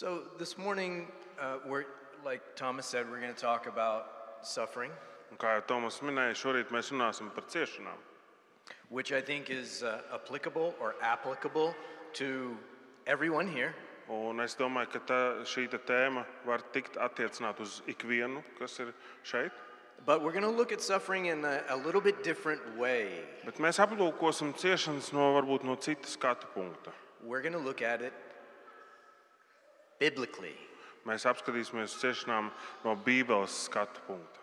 So this morning, uh, we're like Thomas said, we're going to talk about suffering, Un kā jau Tomas minēja, šorīt mēs runāsim par ciešanām, which I think is uh, applicable or applicable to everyone here. Un es domāju, ka tā, šī te tēma var tikt attiecināt uz ikvienu, kas ir šeit. But we're going to look at suffering in a, a little bit different way. Bet mēs aplūkosim ciešanas no varbūt no citas skatu punkta. We're going to look at it biblically. Mēs apskatīsimies uz ciešanām no Bībeles skatu punkta.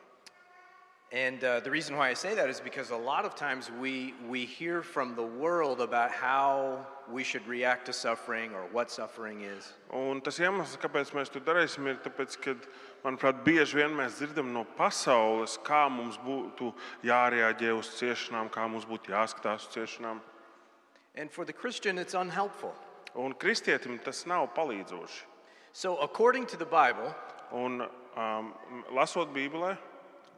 And uh, the reason why I say that is because a lot of times we, we hear from the world about how we should react to suffering or what suffering is. Un tas iemesls, kāpēc mēs to darīsim, ir tas, ka, manuprāt, bieži vien mēs dzirdam no pasaules, kā mums būtu jārēģē uz ciešanām, kā mums būtu jāskatās uz ciešanām. And for the Christian, it's unhelpful. Un kristietim tas nav palīdzoši. So, according to the Bible, Un, um, lasot Bībelē,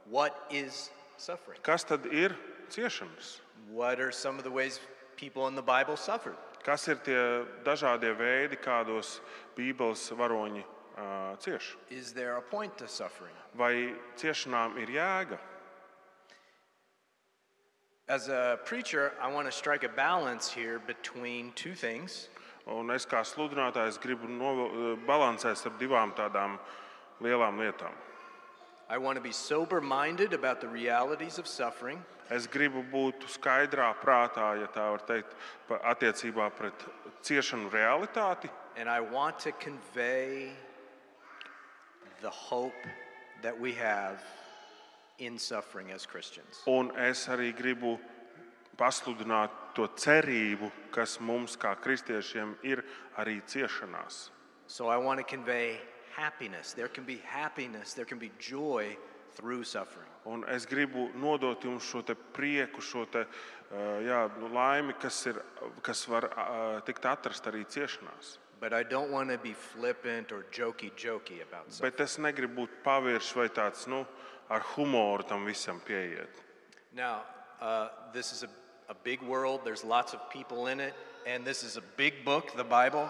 what is suffering? kas tad ir ciešanas? What are some of the ways people in the Bible suffered? Kas ir tie dažādie veidi, kādos Bībeles varoņi uh, cieš? Is there a point to suffering? Vai ciešanām ir jēga? As a preacher, I want to strike a balance here between two things. Un es kā sludinātājs gribu novo- balansēt starp divām tādām lielām lietām. I want to be sober minded about the realities of suffering, Es gribu būt skaidrā prātā, ja tā var teikt, pa- attiecībā pret ciešanu realitāti. and I want to convey the hope that we have in suffering as Christians. Un es arī gribu pasludināt to cerību, kas mums, kā kristiešiem, ir arī ciešanās. So I want to convey happiness. There can be happiness, there can be joy through suffering. Un es gribu nodot jums šo te prieku, šo te, jā, nu, laimi, kas, ir, kas var tikt atrast arī ciešanās. But I don't want to be flippant or jokey jokey about suffering. Bet es negribu būt paviršs vai tāds nu, ar humoru tam visam pieiet. Now, uh, this is a, a big world, there's lots of people in it, and this is a big book, the Bible.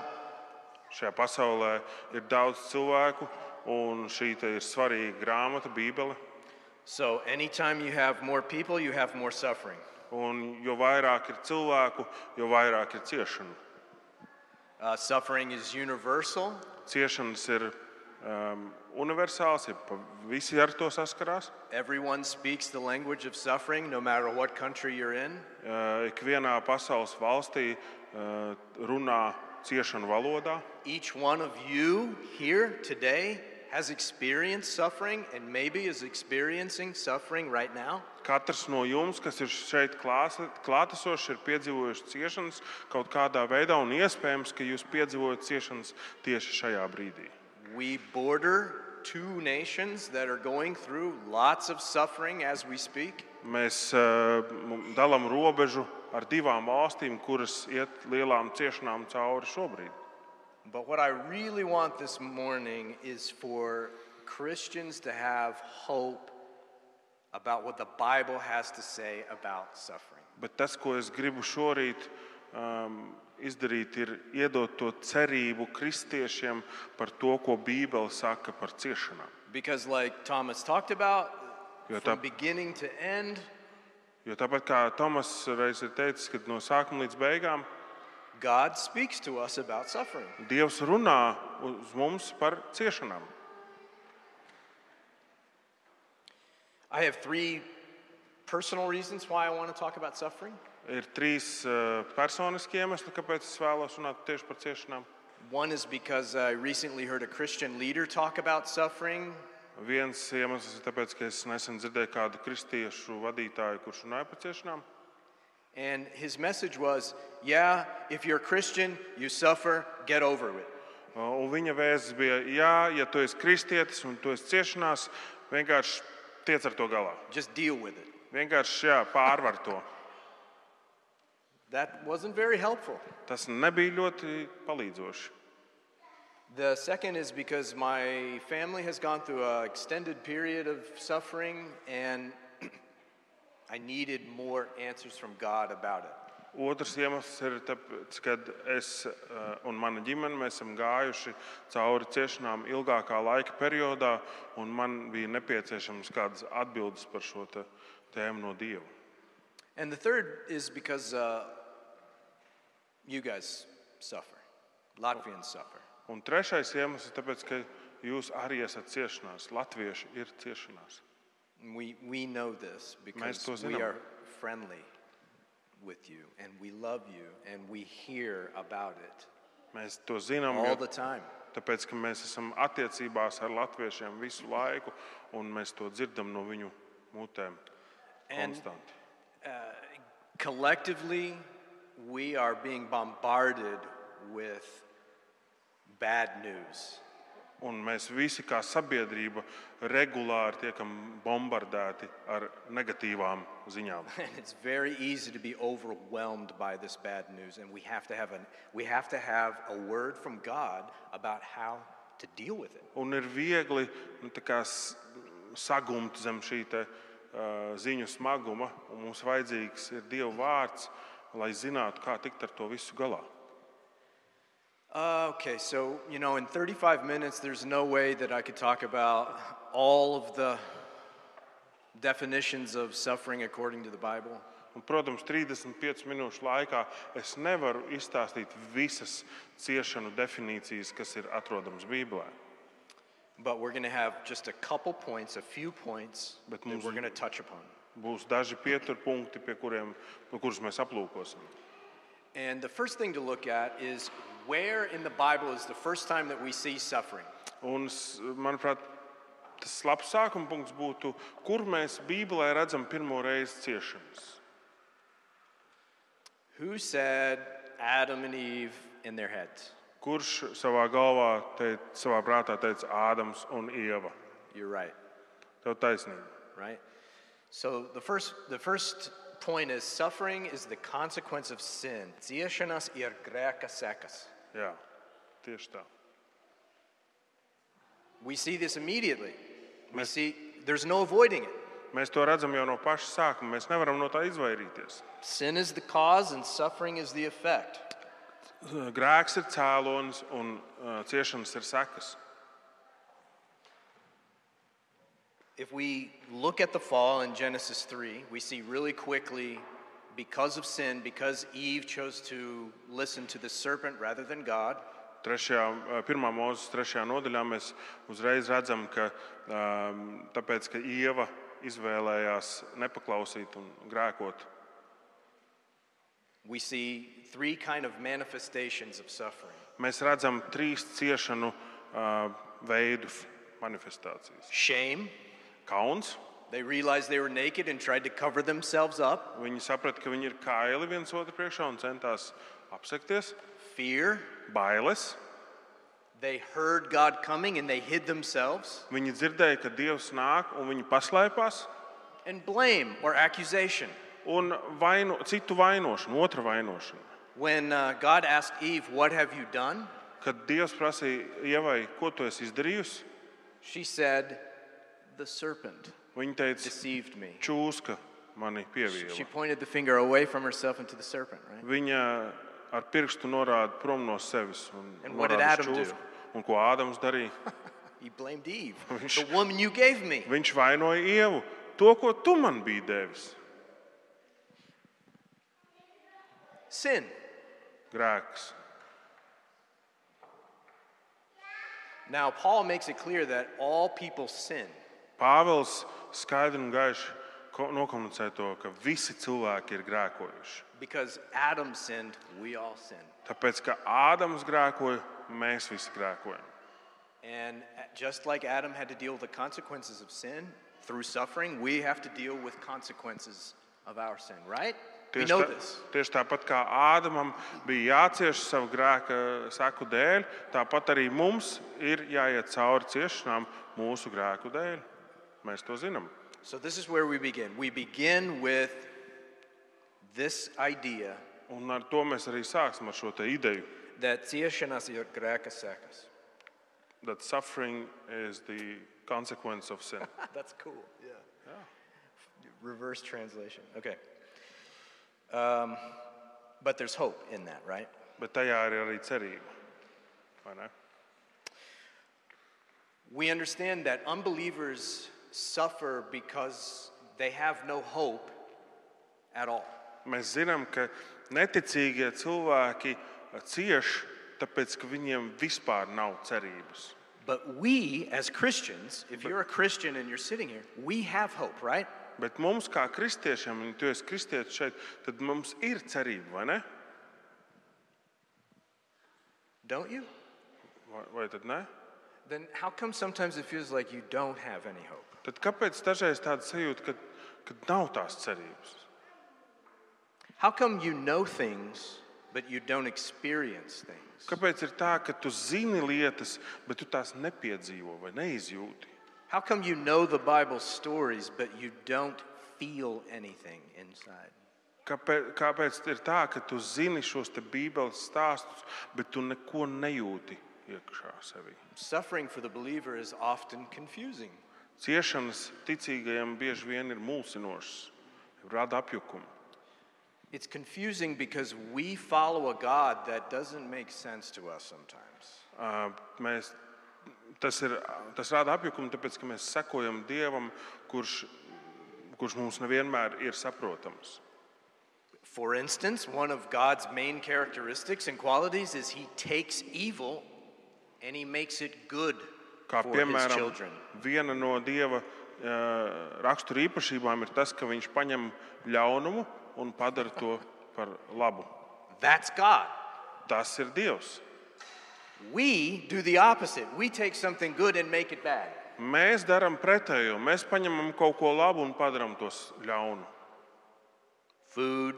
Šajā pasaulē ir daudz cilvēku, un šī ir svarīga grāmata, Bībele. So anytime you have more people, you have more suffering. Un jo vairāk ir cilvēku, jo vairāk ir ciešanu. Uh, suffering is universal, Ciešanas ir um, universāls, ir pa- visi ar to saskarās. Everyone speaks the language of suffering, no matter what country you're in. Uh, Ikvienā pasaules valstī uh, runā ciešanu valodā. Each one of you here today has experienced suffering and maybe is experiencing suffering right now. Katrs no jums, kas ir šeit klātesošs, ir piedzīvojis ciešanas kaut kādā veidā, un iespējams, ka jūs piedzīvojat ciešanas tieši šajā brīdī. We border two nations that are going through lots of suffering as we speak. Mēs uh, dalām robežu ar divām valstīm, kuras iet lielām ciešanām cauri šobrīd. But what I really want this morning is for Christians to have hope about what the Bible has to say about suffering. Bet tas, ko es gribu šorīt um, izdarīt, ir iedot to cerību kristiešiem par to, ko Bībele saka par ciešanām. Because, like Thomas talked about, Jo from tā- beginning to end, Jo tāpat kā Tomas reiz ir teicis, ka no sākuma līdz beigām God speaks to us about suffering. Dievs runā uz mums par ciešanām. I have three personal reasons why I want to talk about suffering. Ir trīs uh, personiski iemesli, kāpēc es vēlos runāt tieši par ciešanām. One is because I recently heard a Christian leader talk about suffering, Viens iemesls ir tāpēc, ka es nesen dzirdēju kādu kristiešu vadītāju, kurš runāja par ciešanām. and his message was Yeah, if you're a Christian, you suffer, get over it. Uh, Un viņa vēsts bija, jā, ja tu esi kristietis un tu esi ciešanās, vienkārši tiec ar to galā. Just deal with it. Vienkārši jā, pārvar to. That wasn't very helpful. Tas nebija ļoti palīdzoši. The second is because my family has gone through an extended period of suffering and I needed more answers from God about it. Otrs iemesls ir tas, ka es eh, un mana ģimene mēs esam gājuši cauri ciešanām ilgākā laika periodā, un man bija nepieciešams kādas atbildes par šo te tēmu no Dieva. And the third is because uh, you guys suffer. Latvians suffer. Un trešais iemesls ir tas, ka jūs arī esat ciešanās. Latvieši ir ciešanās. We, we know this because to we zinām. are friendly with you and we love you and we hear about it Mēs to zinām, all jo, the time. tāpēc ka mēs esam attiecībās ar latviešiem visu laiku, un mēs to dzirdam no viņu mutēm And konstanti. collectively, we are being bombarded with bad news. Un mēs visi kā sabiedrība regulāri tiekam bombardēti ar negatīvām ziņām. And it's very easy to be overwhelmed by this bad news. And we have to have, an, we have to have a word from God about how to deal with it. Un ir viegli nu, kā sagumt zem šī te, uh, ziņu smaguma, un mums vajadzīgs ir Dieva vārds, lai zinātu, kā tikt ar to visu galā. Uh, okay, so, you know, in 35 minutes, there's no way that I could talk about all of the definitions of suffering according to the Bible. Un, protams, 35 minūšu laikā es nevaru izstāstīt visas ciešanu definīcijas, kas ir atrodamas Bībelē. But we're going to have just a couple points, a few points Bet that mums- we're going to touch upon. Būs daži pieturpunkti, pie kuriem kurus mēs aplūkosim. And the first thing to look at is where in the Bible is the first time that we see suffering? Un, manuprāt, tas labs sākuma punkts būtu, kur mēs Bībelē redzam pirmo reizi ciešanas. Who said Adam and Eve in their heads? Kurš savā galvā, teic, savā prātā teica Ādams un Ieva? You're right, Tev taisnība. right? So the first, the first point is suffering is the consequence of sin. Ciešanas ir grēka sekas. Jā, tieši tā. We see this immediately. We see there's no avoiding it. Mēs to redzam jau no paša sākuma. Mēs nevaram no tā izvairīties. Sin is the cause and suffering is the effect. Grēks ir cēlonis un uh, ciešanas ir sekas. If we look at the fall in Genesis 3, we see really quickly because of sin, because Eve chose to listen to the serpent rather than God, Trešajā, pirmā mūzes trešajā nodaļā mēs uzreiz redzam, ka um, tāpēc, ka Ieva izvēlējās nepaklausīt un grēkot, we see three kind of manifestations of suffering. mēs redzam trīs ciešanu uh, veidus, manifestācijas. Shame, Kauns. they realized they were naked and tried to cover themselves up. Viņi saprata, ka viņi ir kaili viens otru priekšā un centās apsekties. Fear, Bailes. they heard God coming and they hid themselves. Viņi dzirdēja, ka Dievs nāk un viņi paslēpās. And blame or accusation. Un vaino, citu vainošanu, otra vainošana. When uh, God asked Eve, What have you done? Kad Dievs prasīja Ievai, ko tu esi izdarījusi, She said, The serpent viņa teica, deceived me. čūska mani She pieviela. pointed the finger away from herself into the serpent, right? Viņa ar pirkstu norāda prom no sevis. Un, And what did norāda uz Adam do? čūsku. Un ko Ādams darīja? He blamed Eve, the woman you gave me. Viņš vainoja Ievu, to, ko tu man biji devis. Sin. Grēks. Now, Paul makes it clear that all people sin. Pāvils skaidri un gaiši ko- nokomunicē to, ka visi cilvēki ir grēkojuši. Because Adam sinned, we all sin. Tāpēc, ka Ādams grēkoja, mēs visi grēkojam. And just like Adam had to deal with the consequences of sin through suffering, we have to deal with consequences of our sin, right? We Tieši, know tā, this. tieši tāpat kā Ādamam bija jācieš savu grēka seku dēļ, tāpat arī mums ir jāiet cauri ciešanām mūsu grēku dēļ. Mēs to zinām. So, this is where we begin. We begin with this idea Un ar to mēs arī sāksim ar šo te ideju, that ciešanas ir grēka sekas. that suffering is the consequence of sin. That's cool. Yeah. Reverse translation. Okay. Um, But there's hope in that, right? Bet tajā ir arī cerība. vai ne? We understand that unbelievers suffer because they have no hope at all. Mēs zinām, ka neticīgie cilvēki cieš, tāpēc ka viņiem vispār nav cerības. But we, as Christians, if you're a Christian and you're sitting here, we have hope, right? Bet mums, kā kristiešiem, un tu esi kristietis šeit, tad mums ir cerība, vai ne? Don't you? Vai, vai tad ne? Then how come sometimes it feels like you don't have any hope? Tad kāpēc dažreiz tāda sajūta, ka, ka nav tās cerības? How come you know things, but you don't experience things? Kāpēc ir tā, ka tu zini lietas, bet tu tās nepiedzīvo vai neizjūti? How come you know the Bible stories, but you don't feel anything inside? Kāpēc, kāpēc ir tā, ka tu zini šos te Bībeles stāstus, bet tu neko nejūti iekšā sevī? Suffering for the believer is often confusing. Ciešanas ticīgajiem bieži vien ir mulsinošas, rada apjukumu. It's confusing because we follow a God that doesn't make sense to us sometimes. Ā, Mēs, tas, ir, tas rada apjukumu, tāpēc ka mēs sekojam Dievam, kurš, kurš mums nevienmēr ir saprotams. For instance, one of God's main characteristics and qualities is he takes evil and he makes it good Kā piemēram, viena no Dieva rakstura īpašībām ir tas, ka Viņš paņem ļaunumu un padara to par labu. That's God. Tas ir Dievs. We do the opposite. We take something good and make it bad. Mēs darām pretējo. Mēs paņemam kaut ko labu un padarām tos ļaunu. Food,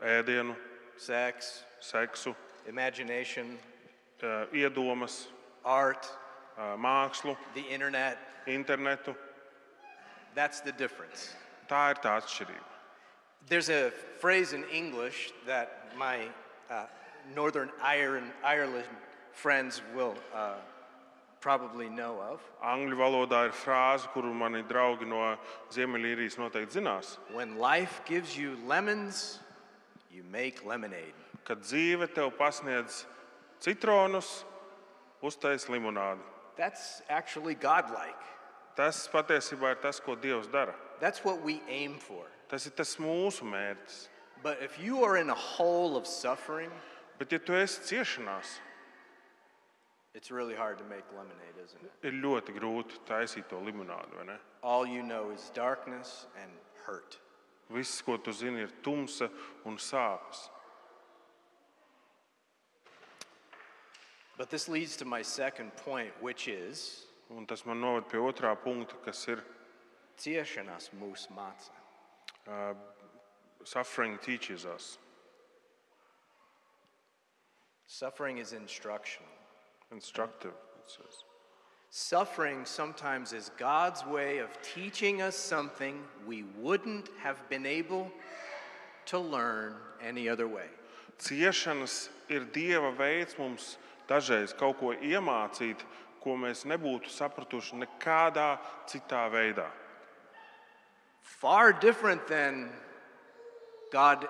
Ēdienu, sex, seksu, imagination, ā, iedomas, art, mākslu, the internet. internetu. That's the difference. Tā ir tā atšķirība. There's a phrase in English that my uh, Northern Ireland, Ireland friends will uh, probably know of. Angļu valodā ir frāze, kuru mani draugi no Ziemeļīrijas noteikti zinās. When life gives you lemons, you make lemonade. Kad dzīve tev pasniedz citronus, uztais limonādi. That's actually godlike. Tas patiesībā ir tas, ko Dievs dara. That's what we aim for. Tas ir tas mūsu mērķis. But if you are in a hole of suffering, Bet, ja tu esi ciešanās, it's really hard to make lemonade, isn't it? ir ļoti grūti taisīt to limonādi. vai ne? All you know is darkness and hurt. Viss, ko tu zini, ir tumsa un sāpes. But this leads to my second point, which is Un tas man noved pie otrā punkta, kas ir ciešanas mūs māca. Uh, suffering teaches us. Suffering is instructional. Instructive. it says. Suffering sometimes is God's way of teaching us something we wouldn't have been able to learn any other way. Ciešanas ir Dieva veids mums dažreiz kaut ko iemācīt, ko mēs nebūtu sapratuši nekādā citā veidā. Far different than God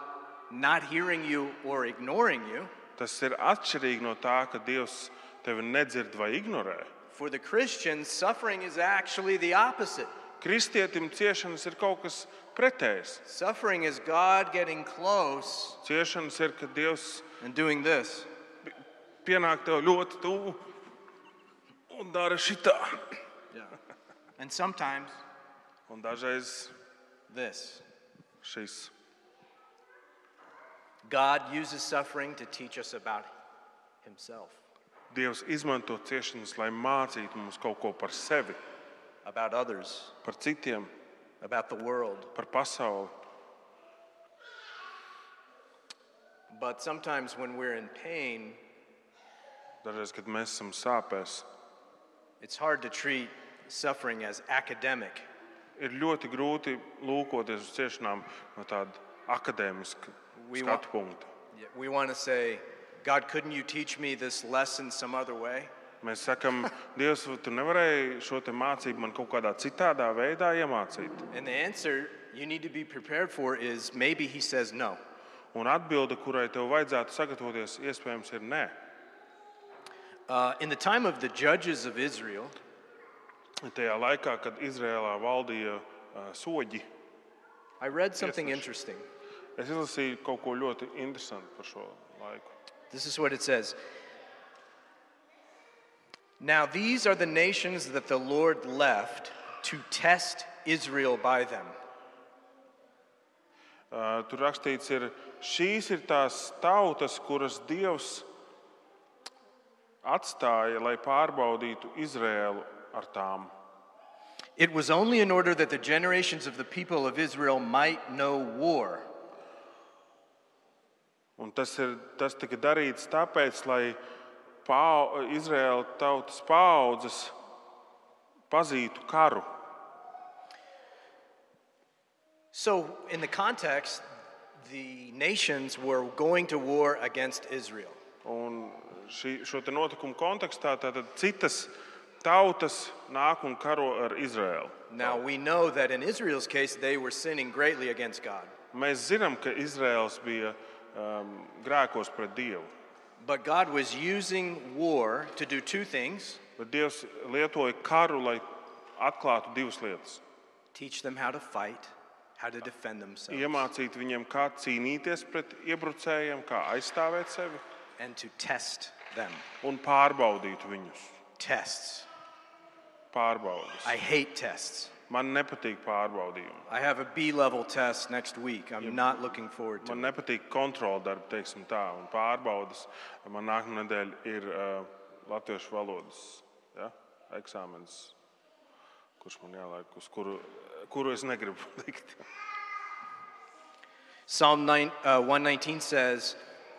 not hearing you or ignoring you. Tas ir atšķirīgi no tā, ka Dievs tevi nedzird vai ignorē. For the Christian, suffering is actually the opposite. Kristietim ciešanas ir kaut kas pretējs. Suffering is God getting close Ciešanas ir, kad Dievs and doing this. Pienāk tev ļoti tuvu un dara šitā. And sometimes Un dažreiz this. šis God uses suffering to teach us about Himself, Dievs izmanto ciešanas, lai mācītu mums kaut ko par sevi, about others, par citiem, about the world. par pasauli. But sometimes when we're in pain, Dažreiz, kad mēs esam sāpēs, it's hard to treat suffering as academic. ir ļoti grūti lūkoties uz ciešanām no tāda akadēmiska We skatu punkta. We want to say, God, couldn't you teach me this lesson some other way? Mēs sakām, Dievs, vai tu nevarēji šo te mācību man kaut kādā citādā veidā iemācīt. And the answer you need to be prepared for is maybe He says no. Un atbilde, kurai tev vajadzētu sagatavoties, iespējams, ir nē. Uh, in the time of the judges of Israel, Tajā laikā, kad Izrēlā valdīja uh, soģi, I read something Tiesneši. interesting. es izlasīju kaut ko ļoti interesantu par šo laiku. This is what it says. Now, these are the nations that the Lord left to test Israel by them. Uh, Tur rakstīts, ir, šīs ir tās tautas, kuras Dievs atstāja, lai pārbaudītu Izrēlu ar tām. It was only in order that the generations of the people of Israel might know war. Un tas, ir, tas tika darīts tāpēc, lai pau, Izraēla tautas paudzes pazītu karu. So, in the context, the nations were going to war against Israel. Un šī, šo te notikumu kontekstā tātad citas tautas nāk un karo ar Izraēlu. Now, we know that in Israel's case, they were sinning greatly against God. Mēs zinām, ka Izraels bija um, grēkos pret Dievu. But God was using war to do two things Bet Dievs lietoja karu, lai atklātu divas lietas. teach them how to fight, how to defend themselves, Iemācīt viņiem, kā cīnīties pret iebrucējiem, kā aizstāvēt sevi and to test them. un pārbaudīt viņus. Tests. Pārbaudas. I hate tests. Man nepatīk pārbaudījumi. I have a B level test next week. I'm not looking forward to Man it. nepatīk kontrola darbi, teiksim tā, un pārbaudas. Man nākamā nedēļa ir uh, latviešu valodas ja? eksāmens, kurš man jāliek, uz kuru, kuru es negribu likt. Psalm 9, uh, 119 says,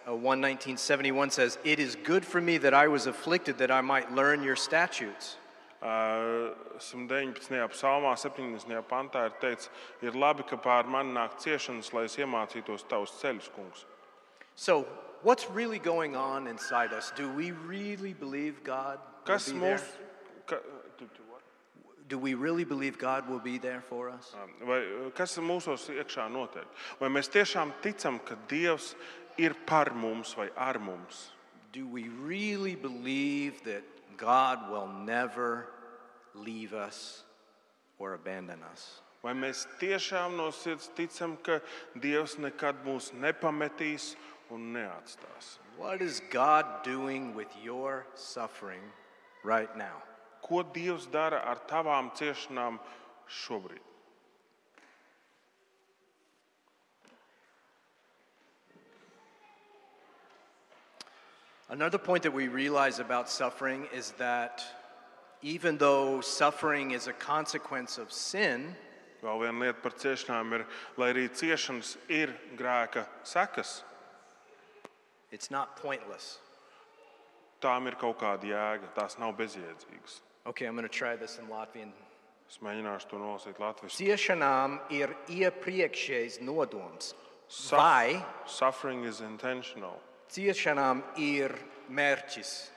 uh, 119.71 says, It is good for me that I was afflicted that I might learn your statutes. Uh, 119. psalmā, 70. pantā ir teikts, ir labi, ka pār mani nāk ciešanas, lai es iemācītos tavus ceļus, kungs. So, what's really going on inside us? Do we really believe God Kas mūs, Do we really believe God will be there for us? Vai, uh, kas mūsos iekšā notiek? Vai mēs tiešām ticam, ka Dievs ir par mums vai ar mums? Do we really believe that God will never leave us or abandon us? Vai mēs tiešām no sirds ticam, ka Dievs nekad mūs nepametīs un neatstās? What is God doing with your suffering right now? Ko Dievs dara ar tavām ciešanām šobrīd? Another point that we realize about suffering is that even though suffering is a consequence of sin, Vēl viena lieta par ciešanām ir, lai arī ciešanas ir grēka sekas, it's not pointless. tām ir kaut kāda jēga. Tās nav bezjēdzīgas. Okay, I'm going to try this in Latvian. Es mēģināšu to nolasīt latviešu. Ciešanām ir iepriekšējs nodoms. Suf- Vai Suffering is intentional. ciešanām ir mērķis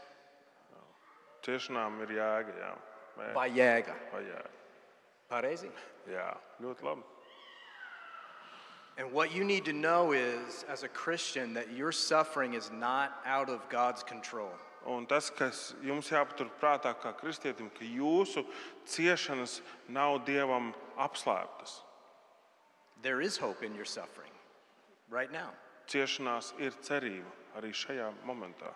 Ciešanām ir jēga. Jā, Mē- vai jēga? vai jēga. Pareizi? jā ļoti labi. And what you need to know is, as a Christian, that your suffering is not out of God's control. Un tas, kas jums jāpatur prātā, kā kristietim, ka jūsu ciešanas nav dievam apslēptas. There is hope in your suffering right now. Ciešanās ir cerība arī šajā momentā.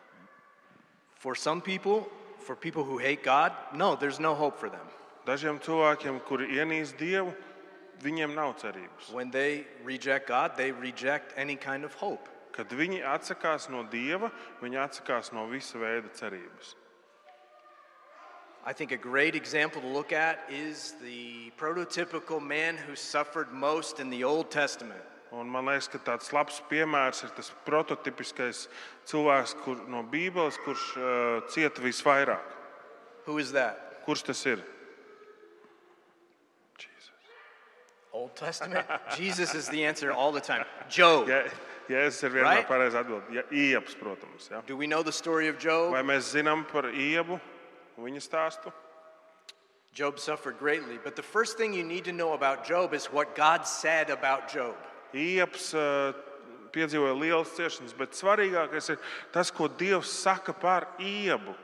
For some people, for people who hate God, no, there's no hope for them. Dažiem cilvēkiem, kuri ienīst Dievu, viņiem nav cerības. When they reject God, they reject any kind of hope. Kad viņi atsakās no Dieva, viņi atsakās no visa veida cerības. I think a great example to look at is the prototypical man who suffered most in the Old Testament. Un man liekas, ka tāds labs piemērs ir tas prototipiskais cilvēks kur, no Bībeles, kurš uh, cieta visvairāk. Who is that? Kurš tas ir? Old Testament? Jesus is the answer all the time. Job. Ja, ja es ir vienmēr Right? pareizi atbildēt, ja iepas, protams. Ja. Do we know the story of Job? Vai mēs zinām par iebu, viņa stāstu? Job suffered greatly, but the first thing you need to know about Job is what God said about Job. Iepas uh, piedzīvoja lielas ciešanas, bet svarīgākais ir tas, ko Dievs saka par iebu.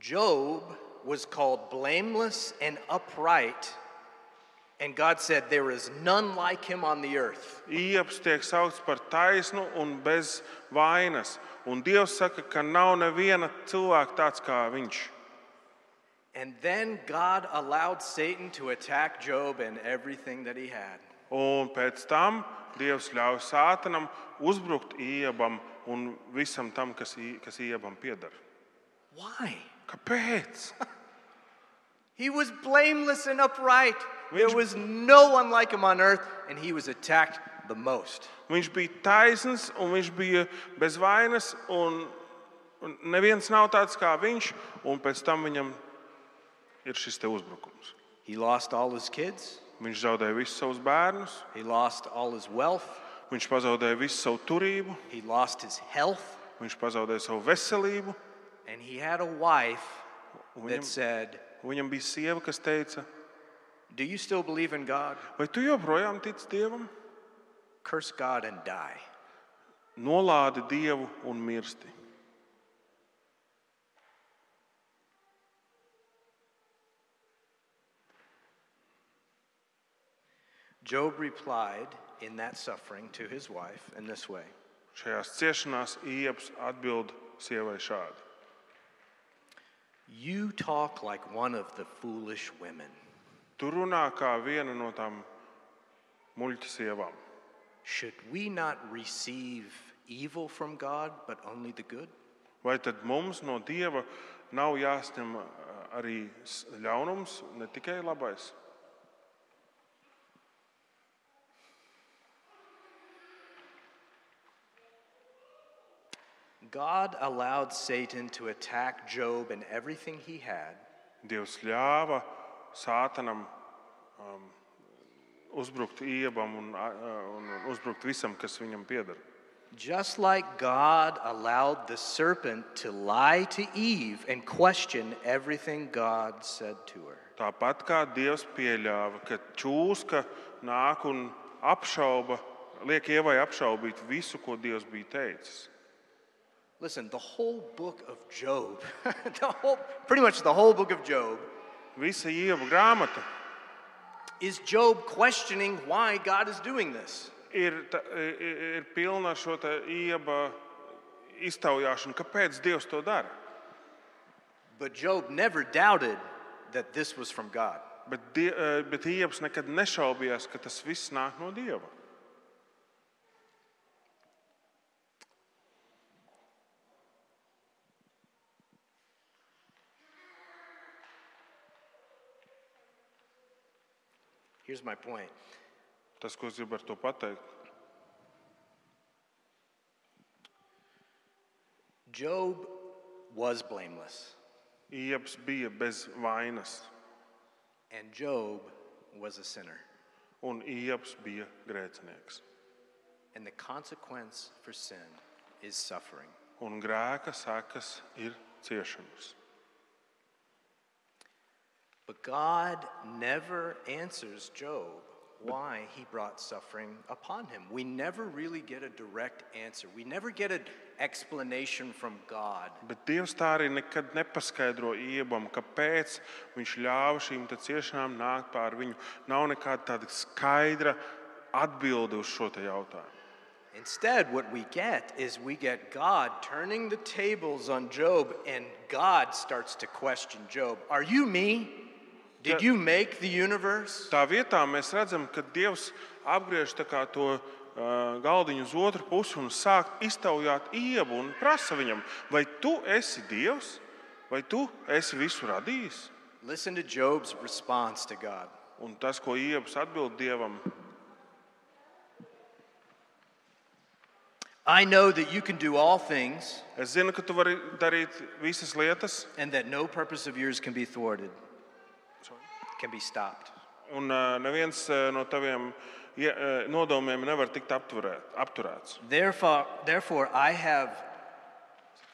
Job was called blameless and upright, and God said, There is none like him on the earth. Iebs tiek saukts par taisnu un bez vainas. Un Dievs saka, ka nav neviena cilvēka tāds kā viņš. And then God allowed Satan to attack Job and everything that he had. Un pēc tam Dievs ļauj sātanam uzbrukt iebam un visam tam, kas, I- kas iebam pieder. Why? Kāpēc? He was blameless and upright. There Viņš- was no one like him on earth, and he was attacked the most. Viņš bija taisns un viņš bija bez vainas, un, un neviens nav tāds kā viņš, un pēc tam viņam ir šis te uzbrukums. He lost all his kids, Viņš zaudēja visus savus bērnus, he lost all his wealth, viņš pazaudēja visu savu turību, he lost his health, viņš pazaudēja savu veselību. and he had a wife un that Viņam, said, viņam bija sieva, kas teica, Do you still believe in God? vai tu joprojām tici Dievam? Curse God and die. Nolādi Dievu un mirsti. Job replied in that suffering to his wife in this way Šajās ciešanās Ieps atbild sievai šādi. You talk like one of the foolish women. Tu runā kā viena no tām muļķa sievām. Should we not receive evil from God, but only the good? Vai tad mums no Dieva nav jāsņem ā, arī ļaunums, ne tikai labais? God allowed Satan to attack Job and everything he had Dievs ļāva sātanam um, uzbrukt iebam un, un, uzbrukt visam, kas viņam pieder. Just like God allowed the serpent to lie to Eve and question everything God said to her. Tāpat kā Dievs pieļāva, ka čūska nāk un apšauba, liek ievai apšaubīt visu, ko Dievs bija teicis. Listen, the whole book of Job, the whole, pretty much the whole book of Job, Visa ieva grāmata is Job questioning why God is doing this. ir, ta- ir, pilna ar šo ieba iztaujāšanu, kāpēc Dievs to dara. But Job never doubted that this was from God. Bet, die, eh, bet Iebs nekad nešaubījās, ka tas viss nāk no Dieva. Here's my point Tas, ko es gribu ar to pateikt, Job was blameless, Iebs bija bez vainas, and Job was a sinner. un Iebs bija grēcinieks. And the consequence for sin is suffering. Un grēka sekas ir ciešanas. But God never answers Job why he brought suffering upon him. We never really get a direct answer. We never get an explanation from God. Bet Dievs tā arī nekad nepaskaidro iebam, kāpēc viņš ļāva šīm ciešanām nākt pār viņu. Nav nekāda tāda skaidra atbilde uz šo te jautājumu. Instead, what we get is we get God turning the tables on Job, and God starts to question Job Are you me? Did Yeah. you make the universe? Tā vietā mēs redzam, ka Dievs apgriež tā kā to uh, galdiņu uz otru pusi un sāk iztaujāt iebu un prasa viņam, vai tu esi Dievs, vai tu esi visu radījis? Listen to Job's response to God. Un tas, ko iebs atbild Dievam, I know that you can do all things, es zinu, ka tu vari darīt visas lietas, and that no purpose of yours can be thwarted, can be stopped. un uh, neviens uh, no taviem ie- uh, nodomiem nevar tikt apturēt, apturēts. Therefore, therefore, I have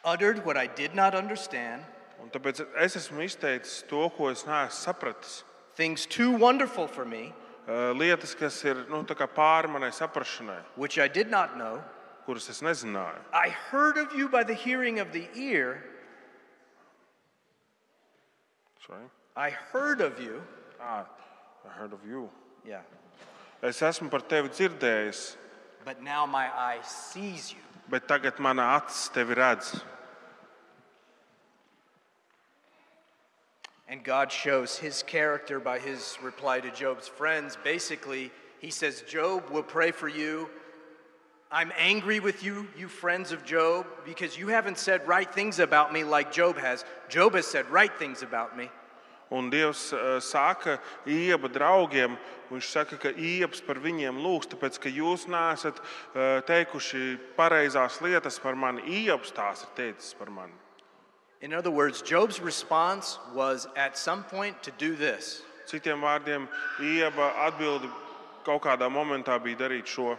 uttered what I did not understand, Un tāpēc es esmu izteicis to, ko es neesmu sapratis. things too wonderful for me, uh, lietas, kas ir nu, tā kā pāri manai saprašanai, which I did not know. kuras es nezināju. I heard of you by the hearing of the ear. Sorry. I heard of you. Ah, I heard of you. Yeah. Es esmu par tevi dzirdējis, But now my eye sees you. bet tagad mana acis tevi redz. And God shows his character by his reply to Job's friends. Basically, he says, Job will pray for you. I'm angry with you, you friends of Job, because you haven't said right things about me like Job has. Job has said right things about me. Un Dievs uh, saka Ieba draugiem, viņš saka, ka Iebs par viņiem lūgs, tāpēc ka jūs neesat uh, teikuši pareizās lietas par mani. Iebs tās ir teicis par mani. In other words, Job's response was at some point to do this Citiem vārdiem, Ieba atbildi kaut kādā momentā bija darīt šo.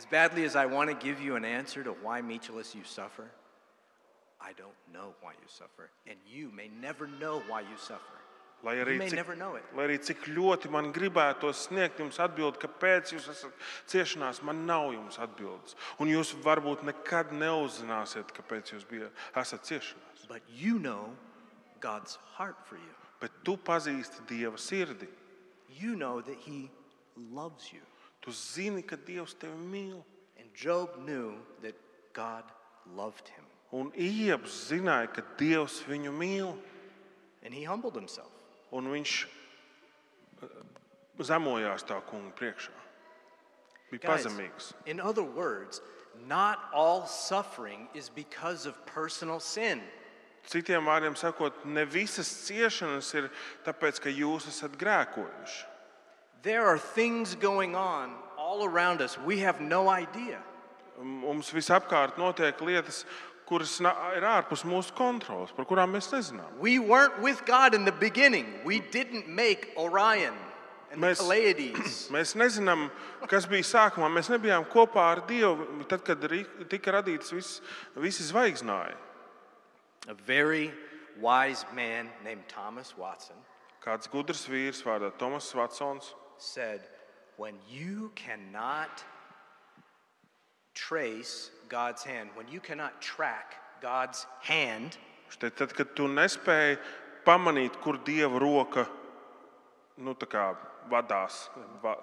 As badly as I want to give you an answer to why, Michelis, you suffer, I don't know why you suffer. And you may never know why you suffer. Lai You arī, may cik, never know it. lai arī cik ļoti man gribētos sniegt jums atbildi, kāpēc jūs esat ciešanās, man nav jums atbildes. Un jūs varbūt nekad neuzzināsiet, kāpēc jūs bija, esat ciešanās. But you know God's heart for you. Bet tu pazīsti Dieva sirdi. You know that He loves you. Tu zini, ka Dievs tevi mīl. And Job knew that God loved him. Un Iebs zināja, ka Dievs viņu mīl. And he humbled himself. Un viņš eh, zemojās tā kunga priekšā. Bija Guys, pazemīgs. in other words, not all suffering is because of personal sin. Citiem vārdiem sakot, ne visas ciešanas ir tāpēc, ka jūs esat grēkojuši. There are things going on all around us we have no idea. Mums visapkārt notiek lietas, kuras na- ir ārpus mūsu kontrolas, par kurām mēs nezinām. We weren't with God in the beginning. We didn't make Orion and the Mēs- Pleiades. Mēs nezinām, kas bija sākumā. Mēs nebijām kopā ar Dievu, tad, kad ri- tika radīts viss, visi zvaigznāji. A very wise man named Thomas Watson Kāds gudrs vīrs vārdā Tomas Vatsons said, When you cannot trace God's hand, when you cannot track God's hand, Štai Tad, kad tu nespēji pamanīt, kur Dieva roka nu, kā vadās, va,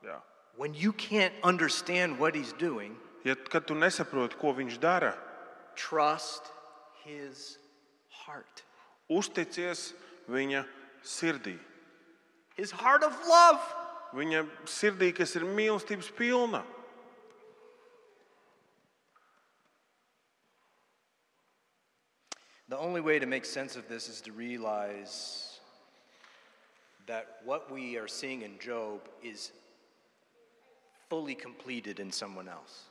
jā. when you can't understand what He's doing, ja, kad tu nesaproti, ko Viņš dara, trust His heart. uzticies Viņa sirdī. His heart of love. Viņa sirdī, kas ir mīlestības pilna. The only way to make sense of this is to realize that what we are seeing in Job is fully completed in someone else.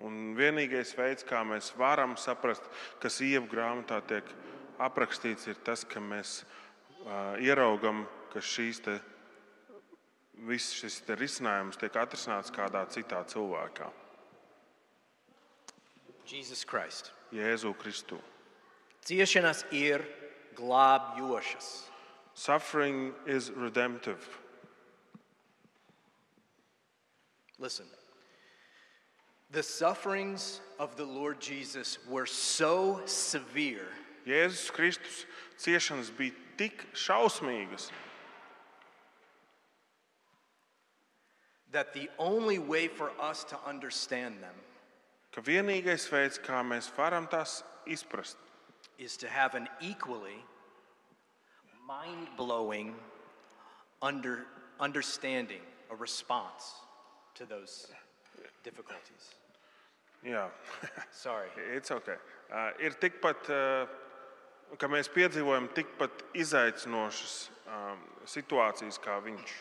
Un vienīgais veids, kā mēs varam saprast, kas ievu grāmatā tiek aprakstīts, ir tas, ka mēs uh, ieraugam, ka šīs te, viss šis te risinājums tiek atrisināts kādā citā cilvēkā. Jēzu Kristu. Ciešanas ir glābjošas. Suffering is redemptive. Listen. The sufferings of the Lord Jesus were so severe Jēzus Kristus ciešanas bija tik šausmīgas, that the only way for us to understand them ka vienīgais veids, kā mēs varam tās izprast, is to have an equally mind blowing under, understanding, a response to those difficulties. Jā, Sorry. it's okay. Uh, ir tikpat, uh, ka mēs piedzīvojam tikpat izaicinošas um, situācijas kā viņš.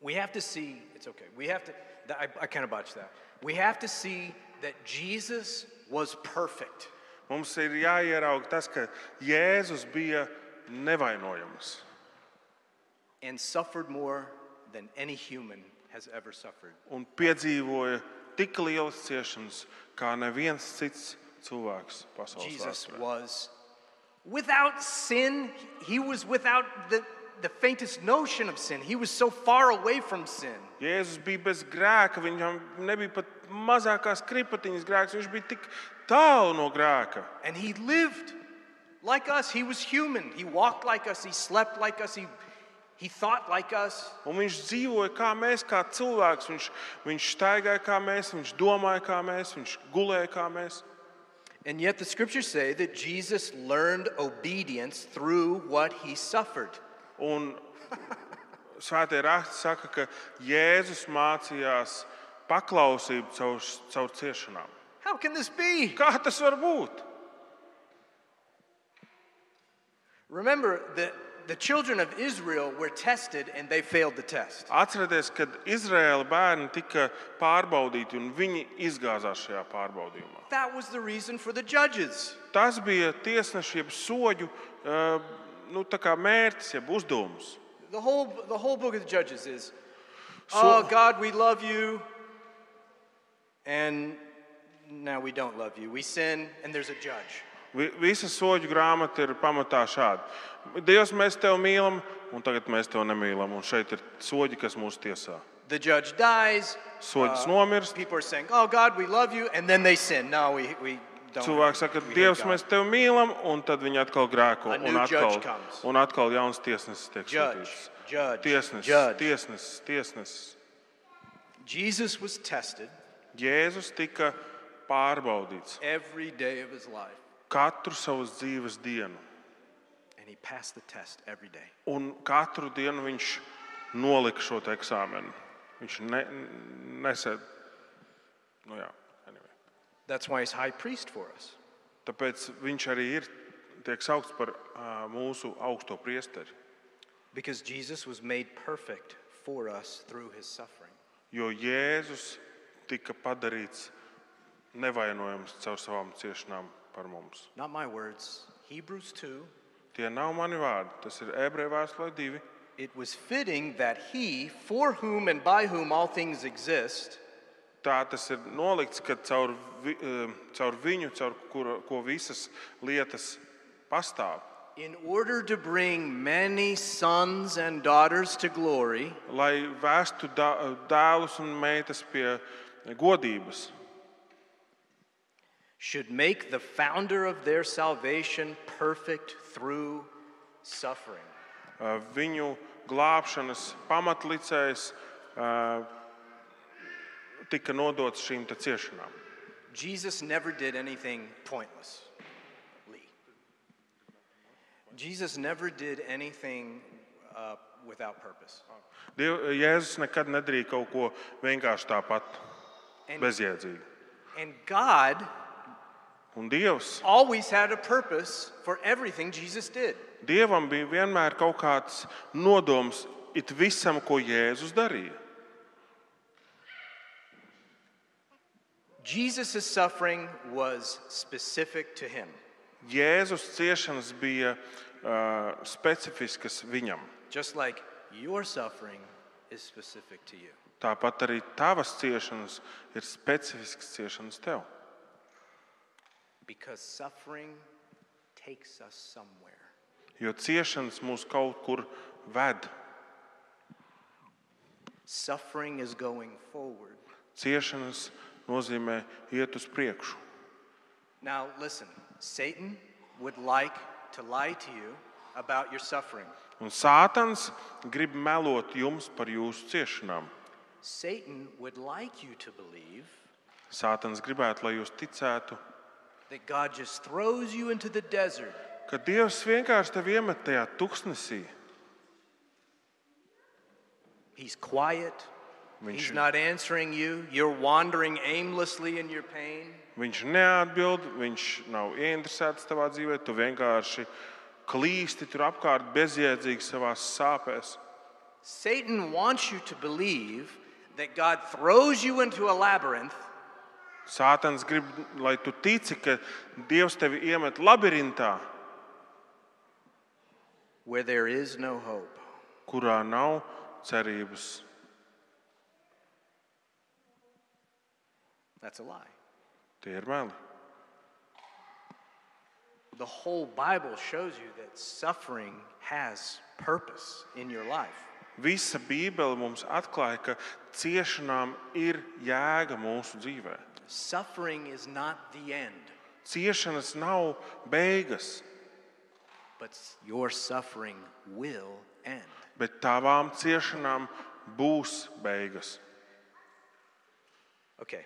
We have to see, it's okay. We have to, that- I, I kind of botched that. We have to see that Jesus was perfect. Mums ir jāieraug tas, ka Jēzus bija nevainojams. and suffered more than any human has ever suffered. un piedzīvoja eh, tik lielas ciešanas, kā neviens cits cilvēks pasaules Jesus vēsturē. was without sin. He was without the, the faintest notion of sin. He was so far away from sin. Jēzus bija bez grēka, viņam nebija pat mazākās kripatiņas grēks, viņš bija tik tālu no grēka. And he lived like us. He was human. He walked like us. He slept like us. He, he thought like us. Un viņš dzīvoja kā mēs, kā cilvēks. Viņš, viņš staigāja kā mēs, viņš domāja kā mēs, viņš gulēja kā mēs. And yet the scriptures say that Jesus learned obedience through what he suffered. Un Svētie raksti saka, ka Jēzus mācījās paklausību caur, caur ciešanām. How can this be? Kā tas var būt? Remember that the children of Israel were tested and they failed the test. Atcerieties, kad Izraēla bērni tika pārbaudīti un viņi izgāzās šajā pārbaudījumā. That was the reason for the judges. Tas bija tiesneša jeb soļu eh, nu, tā kā mērķis, jeb uzdevums. The whole, the whole book of the Judges is, oh, God, we love you. And now we don't love you. We sin and there's a judge. Vi- Visa soļu grāmata ir pamatā šāda. Dievs, mēs tevi mīlam, un tagad mēs tevi nemīlam. Un šeit ir soļi, kas mūs tiesā. The judge dies. Soļus nomirst. People are saying, oh, God, we love you. And then they sin. No, we, we don't. Cilvēks saka, Dievs, God." mēs tevi mīlam, un tad viņi atkal grēko. Un atkal, un atkal jauns tiesnesis tiek sūtīts. Tiesnesis, tiesnesis, tiesnesis. Jesus was tested Jēzus tika pārbaudīts every day of his life. katru savas dzīves dienu. And he passed the test every day. Un katru dienu viņš nolika šo eksāmenu. Viņš ne, nesēd. Nu jā. That's why he's high priest for us. Tāpēc viņš arī ir tiek saukts par uh, mūsu augsto priesteri. Because Jesus was made perfect for us through his suffering. Jo Jēzus tika padarīts nevainojams caur savām ciešanām par mums. Not my words. Hebrews 2. Tie nav mani vārdi, tas ir ebreju vēstulē divi. It was fitting that he, for whom and by whom all things exist, Tā tas ir nolikts, ka caur, vi, eh, caur viņu, caur kura, ko visas lietas pastāv, in order to bring many sons and daughters to glory, lai vēstu dēlus un meitas pie godības, should make the founder of their salvation perfect through suffering. Eh, viņu glābšanas pamatlicējs eh, tika nodots šīm ciešanām. Jesus never did anything pointlessly. Jesus never did anything uh, without purpose. Diev, Jēzus nekad nedarīja kaut ko vienkārši tāpat, And, bezjēdzīgi. and God Un Dievs, always had a purpose for everything Jesus did. Dievam bija vienmēr kaut kāds nodoms it visam, ko Jēzus darīja. Jesus' suffering was specific to him, Jēzus ciešanas bija uh, specifiskas viņam. just like your suffering is specific to you. Tāpat arī tavas ciešanas ir specifiskas ciešanas tev. Because suffering takes us somewhere. Jo ciešanas mūs kaut kur ved. Suffering is going forward. Ciešanas nozīmē iet uz priekšu. Now, listen, Satan would like to lie to you about your suffering. Un Sātans grib melot jums par jūsu ciešanām. Satan would like you to believe Sātans gribētu, lai jūs ticētu, that God just throws you into the desert ka Dievs vienkārši tevi iemet tajā tuksnesī. He's quiet. Viņš, He's not answering you. You're wandering aimlessly in your pain. viņš neatbild, viņš nav ieinteresēts tavā dzīvē. Tu vienkārši klīsti tur apkārt bezjēdzīgi savā sāpēs. Satan wants you to believe that God throws you into a labyrinth Sātans grib, lai tu tici, ka Dievs tevi iemet labirintā, where there is no hope. kurā nav cerības. That's a lie. Tie ir meli. The whole Bible shows you that suffering has purpose in your life. Visa Bībele mums atklāja, ka ciešanām ir jēga mūsu dzīvē. Suffering is not the end, Ciešanas nav beigas, but your suffering will end. bet tavām ciešanām būs beigas. Okay.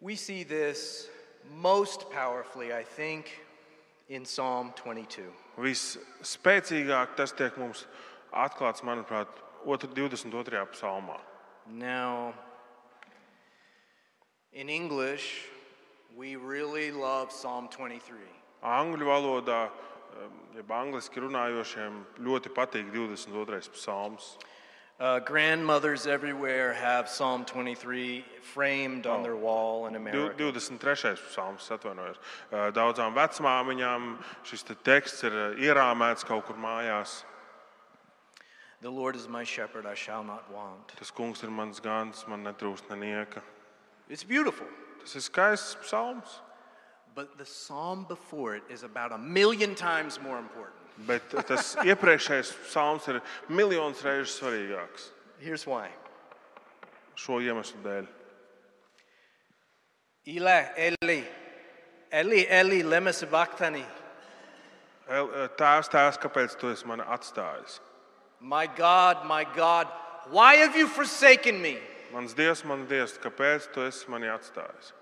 We see this most powerfully, I think, in Psalm 22. Visspēcīgāk tas tiek mums atklāts, manuprāt, otr- 22. psalmā. Now, in English, we really love Psalm 23. Angļu valodā, um, jeb angliski runājošiem, ļoti patīk 22. psalms. Uh, grandmothers everywhere have Psalm 23 framed on their wall in Div- America. 23. psalms, atvainojos. Uh, Daudzām vecmāmiņām šis te teksts ir uh, ierāmēts kaut kur mājās. The Lord is my shepherd, I shall not want. Tas kungs ir mans gans, man netrūkst nenieka. It's beautiful. Tas ir skaists psalms, But the psalm before it is about a million times more important. Bet tas iepriekšējais psalms ir miljonus reizes svarīgāks Here's why. šo iemeslu dēļ. Eli, Eli, Eli, Eli, lema sabachthani. El- uh, Tēvs, tēvs, kāpēc tu esi mani atstājis? My God, my God, why have you forsaken me? Mans dievs, mans dievs, kāpēc tu esi mani atstājis?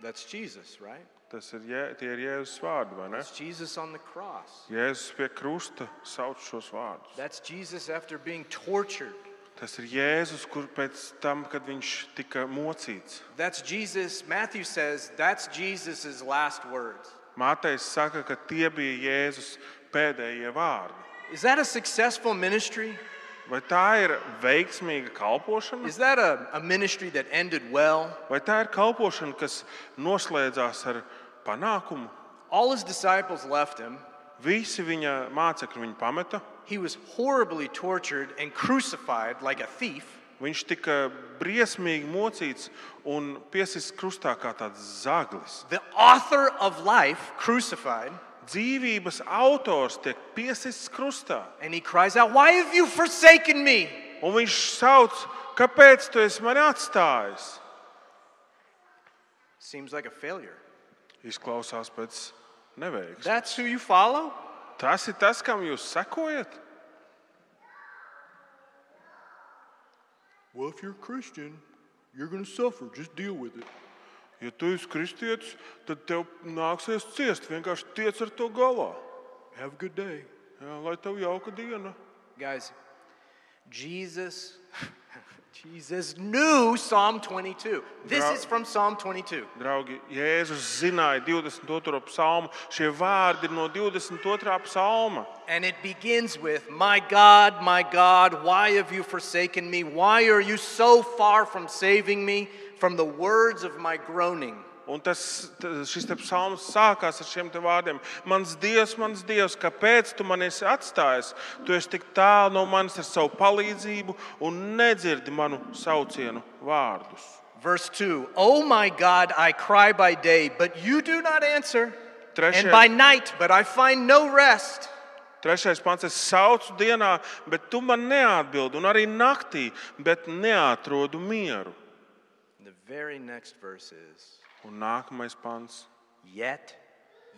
That's Jesus, right? Tas ir, tie ir Jēzus vārdi, vai ne? That's Jesus on the cross. Jēzus pie krusta sauc šos vārdus. That's Jesus after being tortured. Tas ir Jēzus, kur pēc tam, kad viņš tika mocīts. That's Jesus, Matthew says, that's Jesus' last words. Mātejs saka, ka tie bija Jēzus pēdējie vārdi. Is that a successful ministry? Vai tā ir veiksmīga kalpošana? Is that a, a ministry that ended well? Vai tā ir kalpošana, kas noslēdzās ar panākumu? All his disciples left him. Visi viņa mācekļi viņu pameta. He was horribly tortured and crucified like a thief. Viņš tika briesmīgi mocīts un piesists krustā kā tāds zaglis. The author of life crucified. Dzīvības autors tiek piesists krustā. And he cries out, Why have you forsaken me? Un viņš sauc, kāpēc tu esi mani atstājis? Seems like a failure. Izklausās pēc neveiksmes. That's who you follow? Tas ir tas, kam jūs sekojat. Well, if you're a Christian, you're going to suffer. Just deal with it. Ja tu esi kristietis, tad tev nāksies ciest. Vienkārši tiec ar to galā. Have a good day. Jā, lai tev jauka diena. Guys, Jesus, Jesus knew Psalm 22. This is from Psalm 22. Draugi, Jēzus zināja 22. psalmu. Šie vārdi ir no 22. psalma. And it begins with, My God, my God, why have you forsaken me? Why are you so far from saving me from the words of my groaning? Un tas, šis psalms sākās ar šiem vārdiem. Mans Dievs, mans Dievs, kāpēc tu man esi atstājis? Tu esi tik tālu no manis ar savu palīdzību un nedzirdi manu saucienu vārdus. Verse 2 Oh my God, I cry by day, but you do not answer. Trešais- And by night, but I find no rest. Trešais pants, es saucu dienā, bet tu man neatbildi, un arī naktī, bet neatrodu mieru. The very next verse is, Un nākamais pants, Yet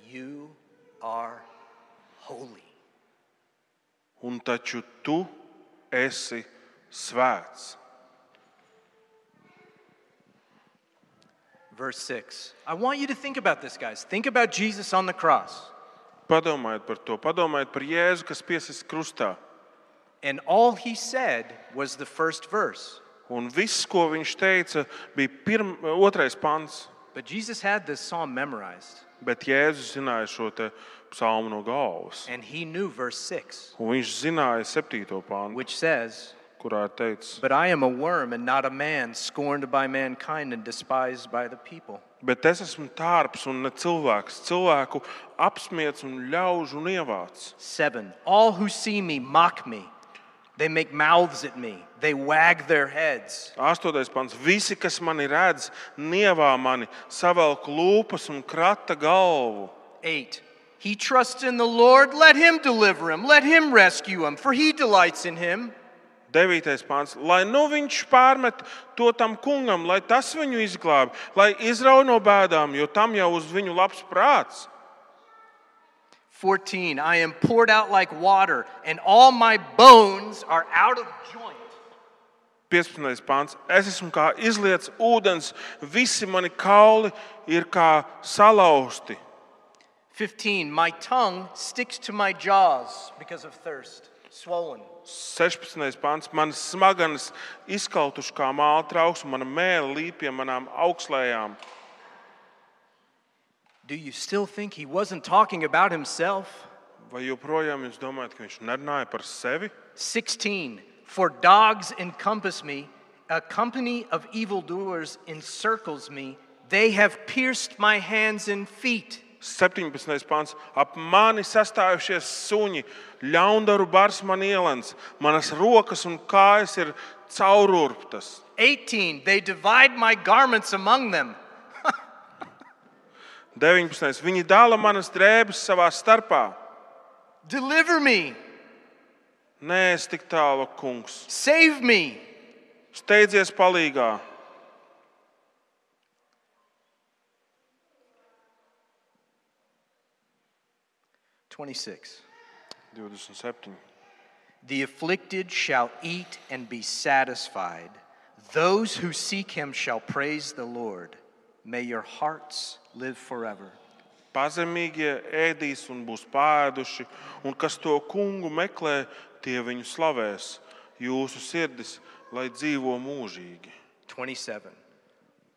you are holy. un taču tu esi svēts. Verse 6. I want you to think about this, guys. Think about Jesus on the cross. Padomājiet par to, padomājiet par Jēzu, kas piesis krustā. And all he said was the first verse. Un viss, ko viņš teica, bija pirm, otrais pants. But Jesus had this psalm memorized, Bet Jēzus zināja šo te psalmu no galvas. and he knew verse 6, Un viņš zināja septīto pāntu, which says, kurā ir teicis, But I am a worm and not a man, scorned by mankind and despised by the people. bet es esmu tārps un ne cilvēks, cilvēku apspiesti un ļaužu un ievācis. 7. All who see me mock me. They make mouths at me. They wag their heads. Astotais pants. Visi, kas mani redz, nievā mani, savelk lūpas un krata galvu. 8. He trusts in the Lord. Let him deliver him. Let him rescue him, for he delights in him. Devītais pāns. Lai nu viņš pārmet to tam kungam, lai tas viņu izglābj, lai izrauj no bēdām, jo tam jau uz viņu labs prāts. 14. I am poured out like water, and all my bones are out of joint. 15. pāns. Es esmu kā izlietas ūdens, visi mani kauli ir kā salauzti. 15. My tongue sticks to my jaws because of thirst, swollen. 16. pāns. Manas smadzenes izkautuši kā māla trauks, un mana mēlē līp pie manām augslējām. Do you still think he wasn't talking about himself? Vai joprojām jūs domājat, ka viņš nerunāja par sevi? 16. For dogs encompass me, a company of evildoers encircles me. They have pierced my hands and feet. 17. pāns. Ap mani sastājušies suņi, ļaundaru bars man ielens, manas rokas un kājas ir caururptas. 18. They divide my garments among them. 19. Viņi dala manas drēbes savā starpā. Deliver me, Nē, es tik tālu, kungs. save me. Steidzies palīgā. Twenty-six. 27. The afflicted shall eat and be satisfied. Those who seek him shall praise the Lord. May your hearts live forever. Pazemīgie ēdīs un būs pāēduši, un kas to kungu meklē, tie viņu slavēs. Jūsu sirdis, lai dzīvo mūžīgi. 27.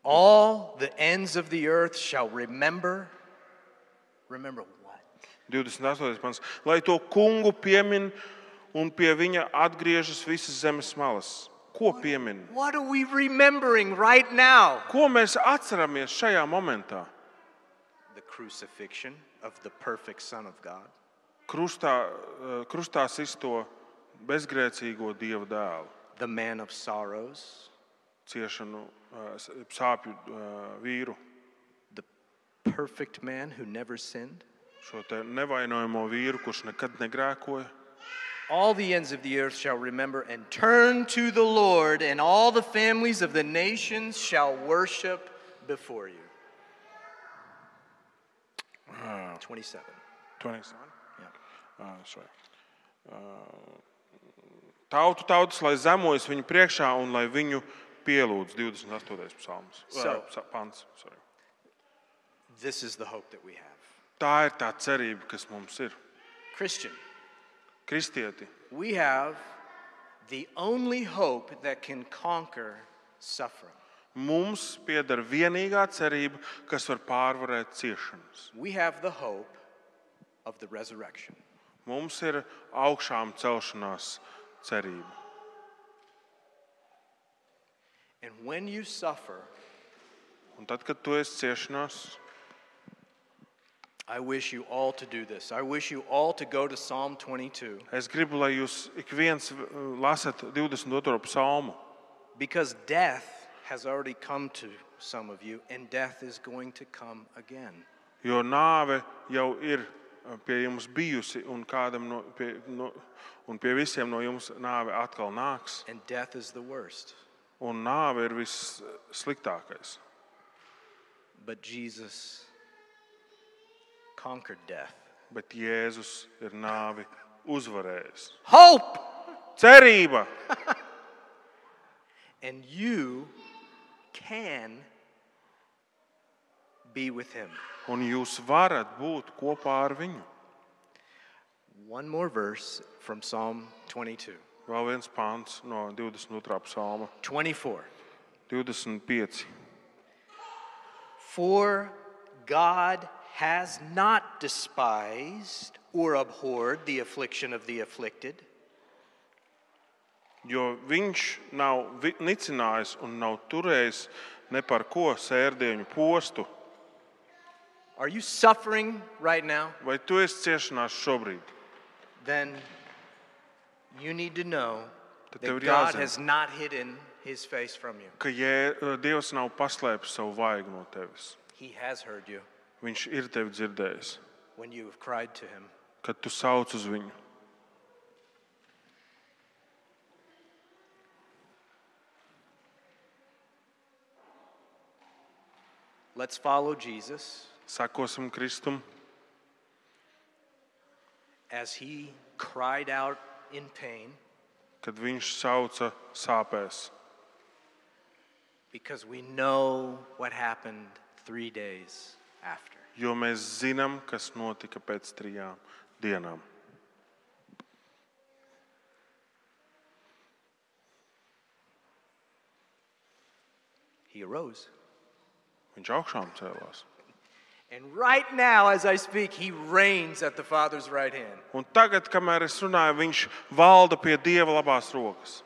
All the ends of the earth shall remember. Remember what? 28. pants. Lai to kungu piemin un pie viņa atgriežas visas zemes malas. Ko piemin? What are we remembering right now? Ko mēs atceramies šajā momentā? The crucifixion of the perfect Son of God. Krustā, eh, krustā sisto bezgrēcīgo dievu dēlu, the man of sorrows, ciešanu, eh, sāpju eh, vīru, the perfect man who never sinned. šo te nevainojamo vīru, kurš nekad negrēkoja. All the ends of the earth shall remember and turn to the Lord, and all the families of the nations shall worship before you. 27. 27. Yeah. Ah, sorry. Ah, Tautu tautas, lai zemojas viņu priekšā un lai viņu pielūdz 28. psalms. So- Eh, pants, sorry. This is the hope that we have. Tā ir tā cerība, kas mums ir. Christian, Kristieti, we have the only hope that can conquer suffering. mums pieder vienīgā cerība, kas var pārvarēt ciešanas. We have the hope of the resurrection. Mums ir augšām celšanās cerība. And when you suffer, Un tad, kad tu esi ciešanās, I wish you all to do this. I wish you all to go to Psalm 22 es gribu, lai jūs ik viens uh, lasat 22. psalmu. because death has already come to some of you and death is going to come again. Jo nāve jau ir uh, pie jums bijusi, un, kādam no, pie, no, un pie visiem no jums nāve atkal nāks. And death is the worst. Un nāve ir vissliktākais. But Jesus conquered death. Bet Jēzus ir nāvi uzvarējis. Hope! Cerība! And you can be with him. Un jūs varat būt kopā ar viņu. One more verse from Psalm 22. Vēl viens pāns no 22. psalma, 24. 25. For God has not despised or abhorred the affliction of the afflicted. Jo viņš nav vi- nicinājis un nav turējis ne par ko sērdienu postu. Are you suffering right now? Vai tu esi ciešanās šobrīd? Then you need to know Tad tev that ir God jāzina. has not hidden his face from you. Ka Jē, Dievs nav paslēpis savu vaigu no tevis. He has heard you Viņš ir tevi dzirdējis, when you have cried to him. kad tu sauc uz viņu. Let's follow Jesus Sakosim Kristum, as he cried out in pain kad viņš sauca sāpēs. because we know what happened three days after. Jo mēs zinām, kas notika pēc trijām dienām. He arose. Viņš augšām cēlās. And right now, as I speak, he reigns at the Father's right hand. Un tagad, kamēr es runāju, viņš valda pie Dieva labās rokas.